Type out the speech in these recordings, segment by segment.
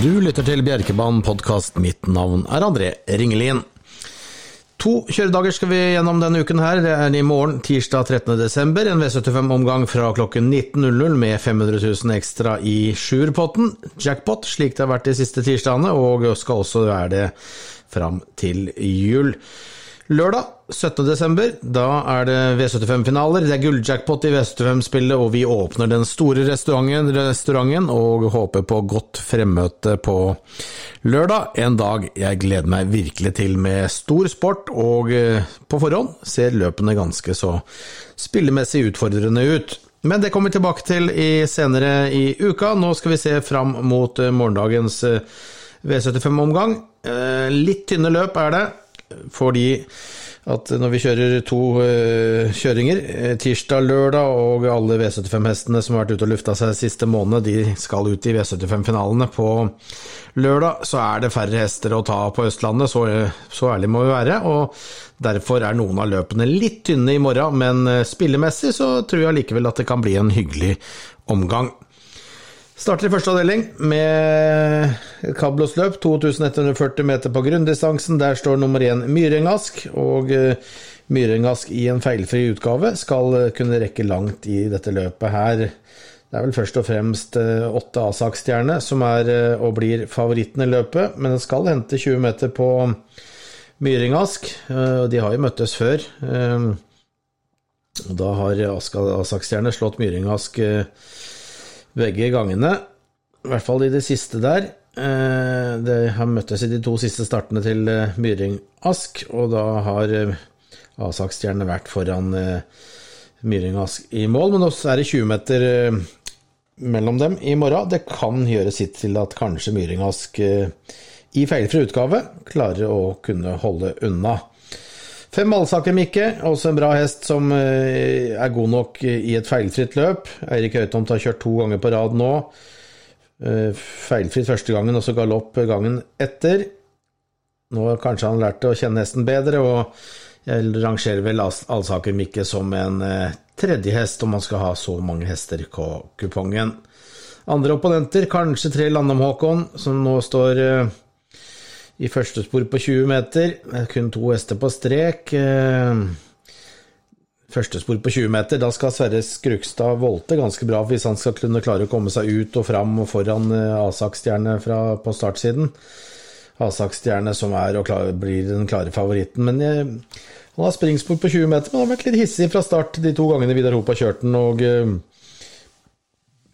Du lytter til Bjerkebanen podkast. Mitt navn er André Ringelien. To kjøredager skal vi gjennom denne uken her. Det er i morgen, tirsdag 13. desember, en V75-omgang fra klokken 19.00 med 500 000 ekstra i sjuerpotten. Jackpot, slik det har vært de siste tirsdagene, og skal også være det fram til jul. Lørdag 17. desember, da er det V75-finaler. Det er gulljackpot i V75-spillet, og vi åpner den store restauranten, restauranten og håper på godt fremmøte på lørdag. En dag jeg gleder meg virkelig til med stor sport, og eh, på forhånd ser løpene ganske så spillemessig utfordrende ut. Men det kommer vi tilbake til i senere i uka. Nå skal vi se fram mot eh, morgendagens eh, V75-omgang. Litt tynne løp er det fordi at når vi kjører to uh, kjøringer, eh, tirsdag, lørdag, og alle V75-hestene som har vært ute og lufta seg siste måned, de skal ut i V75-finalene på lørdag, så er det færre hester å ta på Østlandet, så, så ærlig må vi være. og Derfor er noen av løpene litt tynne i morgen, men eh, spillemessig så tror jeg likevel at det kan bli en hyggelig omgang. Starter i første avdeling med Kablos løp, 2140 meter på grunndistansen. Der står nummer én Myrengask, og eh, Myrengask i en feilfri utgave skal eh, kunne rekke langt i dette løpet her. Det er vel først og fremst eh, åtte Asak-stjerne som er og blir favoritten i løpet, men den skal hente 20 meter på Myrengask. De har jo møttes før. Da har Asak-stjerne slått Myrengask begge gangene. I hvert fall i det siste der. Eh, det har møttes i de to siste startene til eh, Myring Ask, og da har eh, Asak-stjernene vært foran Myring Ask i mål. Men også er det 20 meter mellom dem i morgen. Det kan gjøre sitt til at kanskje Myring Ask i feilfri utgave klarer å kunne holde unna. Fem allsaker, Mikke, også en bra hest som eh, er god nok i et feilfritt løp. Eirik Høytomt har kjørt to ganger på rad nå. Eh, feilfritt første gangen, og så galopp gangen etter. Nå har kanskje han lært å kjenne hesten bedre, og jeg rangerer vel Alsaker Mikke som en eh, tredje hest, om man skal ha så mange hester på kupongen. Andre opponenter, kanskje tre Landom Håkon, som nå står i første spor på 20 meter. Kun to hester på strek. Eh, første spor på 20 meter, da skal Sverre Skrugstad volte ganske bra hvis han skal kunne klare å komme seg ut og fram og foran eh, Asak-stjerne på startsiden. Asak-stjerne som er og klar, blir den klare favoritten. Men jeg, eh, han har springspor på 20 meter, men har vært litt hissig fra start de to gangene Vidar Hope har kjørt den, og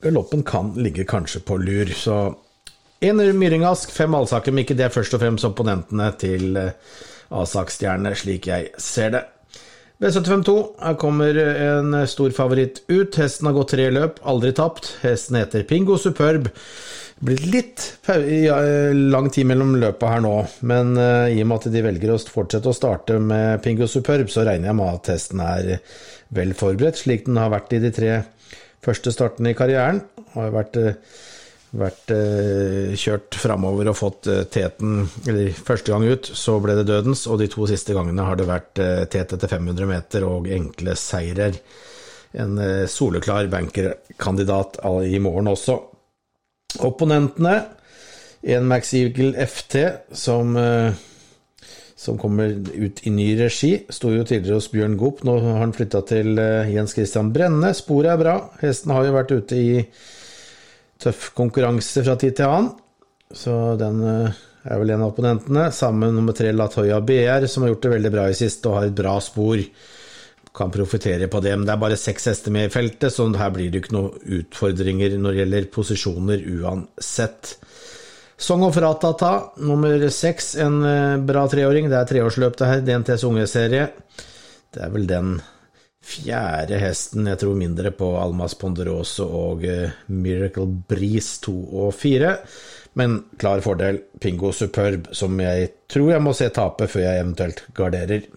galoppen kan ligge kanskje på lur. Så Én Myringask, fem Alsaker, men ikke det først og fremst opponentene til eh, Asak-stjernene, slik jeg ser det. V752, her kommer en stor favoritt ut. Hesten har gått tre løp, aldri tapt. Hesten heter Pingo Superb. Blitt litt lang tid mellom løpa her nå, men uh, i og med at de velger å fortsette å starte med Pingo Superb, så regner jeg med at hesten er vel forberedt, slik den har vært i de tre første startene i karrieren. Har vært uh, vært eh, kjørt framover og fått eh, teten Eller første gang ut, så ble det dødens, og de to siste gangene har det vært eh, tet etter 500 meter og enkle seirer. En eh, soleklar bankerkandidat i morgen også. Opponentene en Max Eagle FT som, eh, som kommer ut i ny regi. Sto jo tidligere hos Bjørn Goop, nå har han flytta til eh, Jens Christian Brenne. Sporet er bra. Hesten har jo vært ute i tøff konkurranse fra tid til annen. Så den eh, er vel en av opponentene. Sammen med nummer tre Latoya BR, som har gjort det veldig bra i sist og har et bra spor. Kan profitere på det. Men det er bare seks hester med i feltet, så her blir det ikke noen utfordringer når det gjelder posisjoner uansett. Song of Ratata, nummer seks, en eh, bra treåring. Det er treårsløp, det her. DNTs ungeserie. Det er vel den fjerde hesten, jeg tror mindre på Almas Ponderoso og eh, Miracle Breeze 2 og 4. Men klar fordel Pingo Superb, som jeg tror jeg må se tape før jeg eventuelt garderer.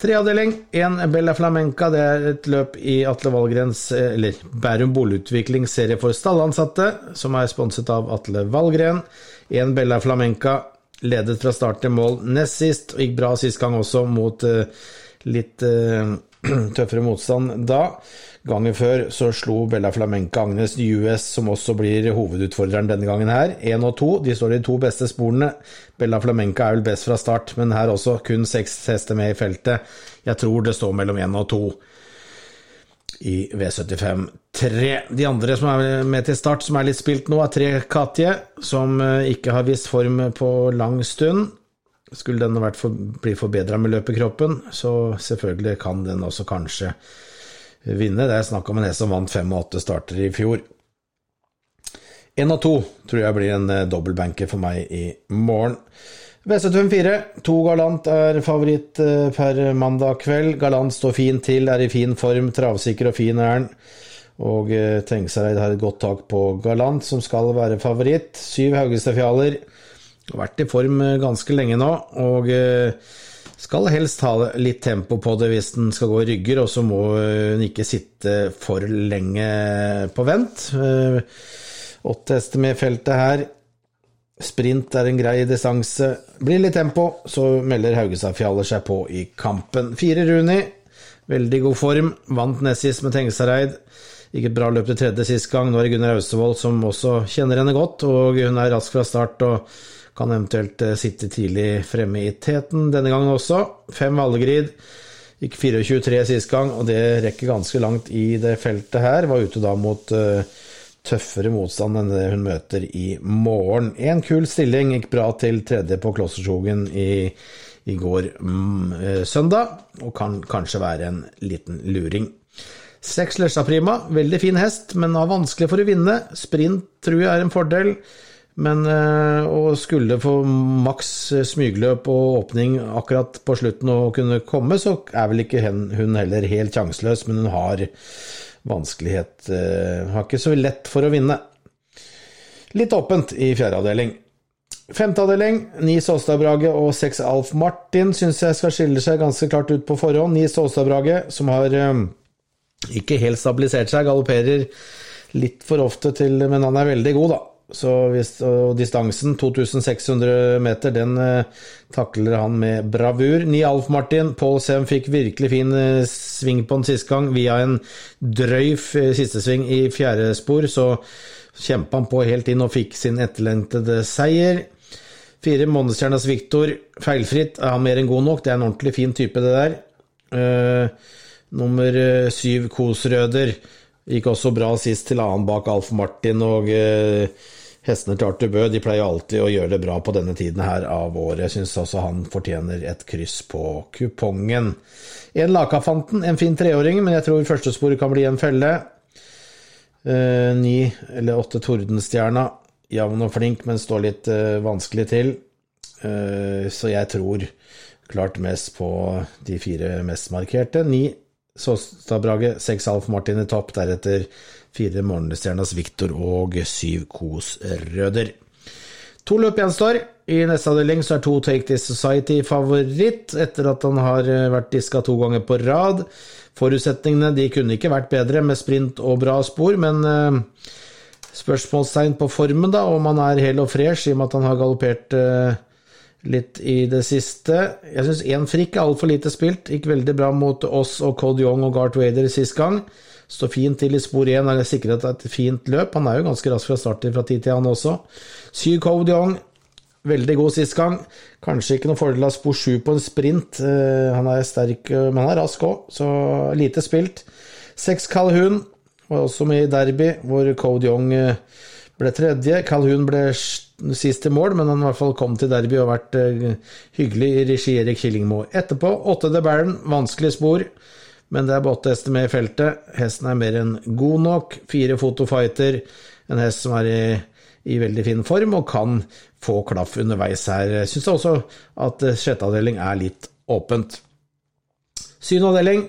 Treavdeling, én Bella Flamenca. Det er et løp i Atle Valgrens, eh, eller Bærum boligutvikling serie for stallansatte, som er sponset av Atle Valgren. Én Bella Flamenca ledet fra start til mål nest sist, og gikk bra sist gang også mot uh, litt tøffere motstand da. Gangen før så slo Bella Flamenca Agnes US, som også blir hovedutfordreren denne gangen her. Én og to, de står de to beste sporene. Bella Flamenca er vel best fra start, men her også kun seks hester med i feltet. Jeg tror det står mellom én og to i V75 3. De andre som er med til start, som er litt spilt nå, er tre Katje, som eh, ikke har vist form på lang stund. Skulle den vært for, bli forbedra med løpekroppen, så selvfølgelig kan den også kanskje vinne. Det er snakk om en hest som vant fem og åtte starter i fjor. Én og to tror jeg blir en eh, dobbeltbanker for meg i morgen. V754, to Galant er favoritt eh, per mandag kveld. Galant står fint til, er i fin form, travsikker og fin er han. Og Tengsereid Tengsareid har et godt tak på Galant, som skal være favoritt. Syv Haugestad-fjaler. Vært i form eh, ganske lenge nå, og skal helst ha litt tempo på det hvis den skal gå i rygger, og så må hun ikke sitte for lenge på vent. Åtte hester med feltet her. Sprint er en grei distanse. Blir litt tempo, så melder Haugestad-fjaller seg på i kampen. Fire Runi, veldig god form. Vant nest sist med Tengesareid. Gikk et bra løp til tredje sist gang. Nå er det Gunnar Austevoll som også kjenner henne godt, og hun er rask fra start og kan eventuelt eh, sitte tidlig fremme i teten denne gangen også. Fem Vallegrid. Gikk 24-3 sist gang, og det rekker ganske langt i det feltet her. Var ute da mot uh, tøffere motstand enn det hun møter i morgen. En kul stilling gikk bra til tredje på Klossersjogen i, i går mm, eh, søndag, og kan kanskje være en liten luring. Seks Lesja Prima, veldig fin hest, men har vanskelig for å vinne. Sprint tror jeg er en fordel. Men øh, å skulle få maks smygløp og åpning akkurat på slutten og kunne komme, så er vel ikke hun heller helt sjanseløs, men hun har vanskelighet uh, Har ikke så lett for å vinne. Litt åpent i fjerde avdeling. Femte avdeling, ni Såstadbrage og seks Alf Martin syns jeg skal skille seg ganske klart ut på forhånd. Ni Såstadbrage, som har ikke helt stabilisert seg, galopperer litt for ofte til Men han er veldig god, da. Så hvis, og distansen, 2600 meter, den eh, takler han med bravur. Ni Alf Martin, Paul Sem fikk virkelig fin eh, sving på den siste gang via en drøy eh, sistesving i fjerde spor, så kjempa han på helt inn og fikk sin etterlengtede seier. Fire Månestjernas Viktor, feilfritt, er han mer enn god nok? Det er en ordentlig fin type, det der. Uh, nummer syv Kosrøder gikk også bra sist til annen bak Alf Martin og eh, hestene til Arthur Bø de pleier alltid å gjøre det bra på denne tiden her av året. Jeg syns også han fortjener et kryss på kupongen. En Lakafanten, en fin treåring, men jeg tror førstesporet kan bli en felle. Eh, ni eller åtte Tordenstjerna, jevn og flink, men står litt eh, vanskelig til. Eh, så jeg tror klart mest på de fire mest markerte. Ni Såstadbrage, seks Alf Martin i topp, deretter fire Morgenstjernas Viktor og syv Kos Røder. To løp gjenstår. I neste avdeling så er to Take This Society favoritt, etter at han har eh, vært diska to ganger på rad. Forutsetningene de kunne ikke vært bedre med sprint og bra spor, men eh, spørsmålstegn på formen, da, om han er hel og fresh i og med at han har galoppert uh, litt i det siste. Jeg syns én frikk er altfor lite spilt. Gikk veldig bra mot oss og Cod Young og Gart Wader sist gang. Står fint til i spor én, er sikret et fint løp. Han er jo ganske rask fra start fra tid til annen også. Syv Cod Young, veldig god sist gang. Kanskje ikke noe fordel av spor 7 på en sprint. Eh, han er sterk, eh, men han er rask òg, så lite spilt. Seks Calhoun var også med i derby, hvor Cod Young eh, ble tredje. Calhoun ble sist til mål, men han i hvert fall kom til derby og har vært uh, hyggelig i regi Erik Killingmo. Etterpå åtte The Baron, vanskelig spor, men det er bare hester med i feltet. Hesten er mer enn god nok. Fire fotofighter, en hest som er i, i veldig fin form og kan få klaff underveis her. Syns også at eh, sjette avdeling er litt åpent. Syvende avdeling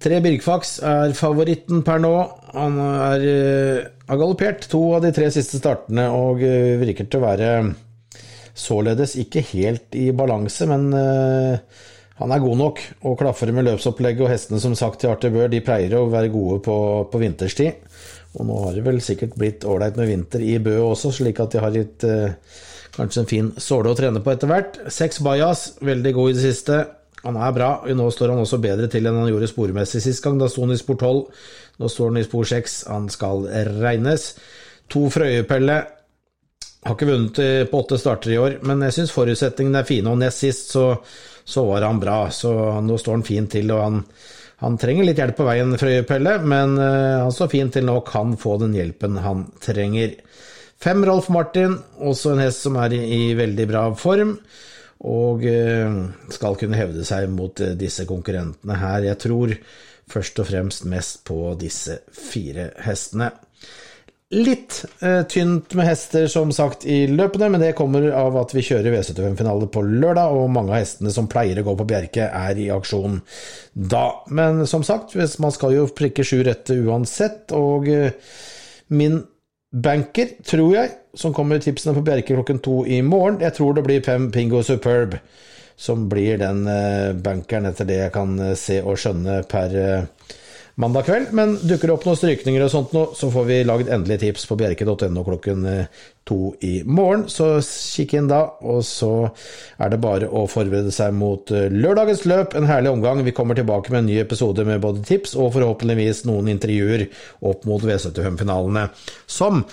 Tre Birkfax er favoritten per nå. Han er, uh, har galoppert to av de tre siste startene og uh, virker til å være således ikke helt i balanse, men uh, han er god nok og klaffer med løpsopplegget, og hestene som sagt til Arthur Bør de pleier å være gode på, på vinterstid. Og nå har det vel sikkert blitt ålreit med vinter i Bø også, slik at de har gitt kanskje en fin såle å trene på etter hvert. Seks Bajas, veldig god i det siste. Han er bra. Nå står han også bedre til enn han gjorde spormessig sist gang. Da sto han i spor 12. Nå står han i spor 6. Han skal regnes. To Frøyepelle. Har ikke vunnet på åtte starter i år, men jeg syns forutsetningene er fine. Og nest sist så, så, var han bra, så nå står han fint til. og han, han trenger litt hjelp på veien, Frøyepelle, men uh, han står fint til nå, og kan få den hjelpen han trenger. Fem Rolf Martin, også en hest som er i, i veldig bra form og eh, skal kunne hevde seg mot eh, disse konkurrentene her. Jeg tror først og fremst mest på disse fire hestene. Litt eh, tynt med hester, som sagt, i løpene, men det kommer av at vi kjører V75-finale på lørdag, og mange av hestene som pleier å gå på Bjerke, er i aksjon da. Men som sagt, man skal jo prikke sju rette uansett, og eh, min banker, tror jeg, som kommer med tipsene på Bjerke klokken to i morgen. Jeg tror det blir Pem Pingo Superb som blir den uh, bankeren, etter det jeg kan uh, se og skjønne per uh, mandag kveld. Men dukker det opp noen strykninger og sånt nå, så får vi lagd endelig tips på bjerke.no klokken to i morgen. Så kikk inn da, og så er det bare å forberede seg mot lørdagens løp. En herlig omgang. Vi kommer tilbake med en ny episode med både tips og forhåpentligvis noen intervjuer opp mot V75-finalene. Som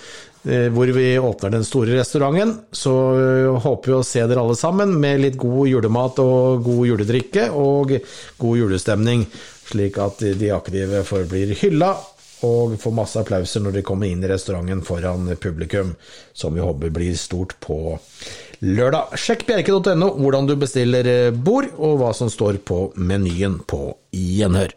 Eh, hvor vi åpner den store restauranten. Så eh, håper vi å se dere alle sammen med litt god julemat og god juledrikke og god julestemning, slik at de aktive forblir hylla og får masse applauser når de kommer inn i restauranten foran publikum, som vi håper blir stort på lørdag. Sjekk bjerke.no hvordan du bestiller bord, og hva som står på menyen på gjenhør.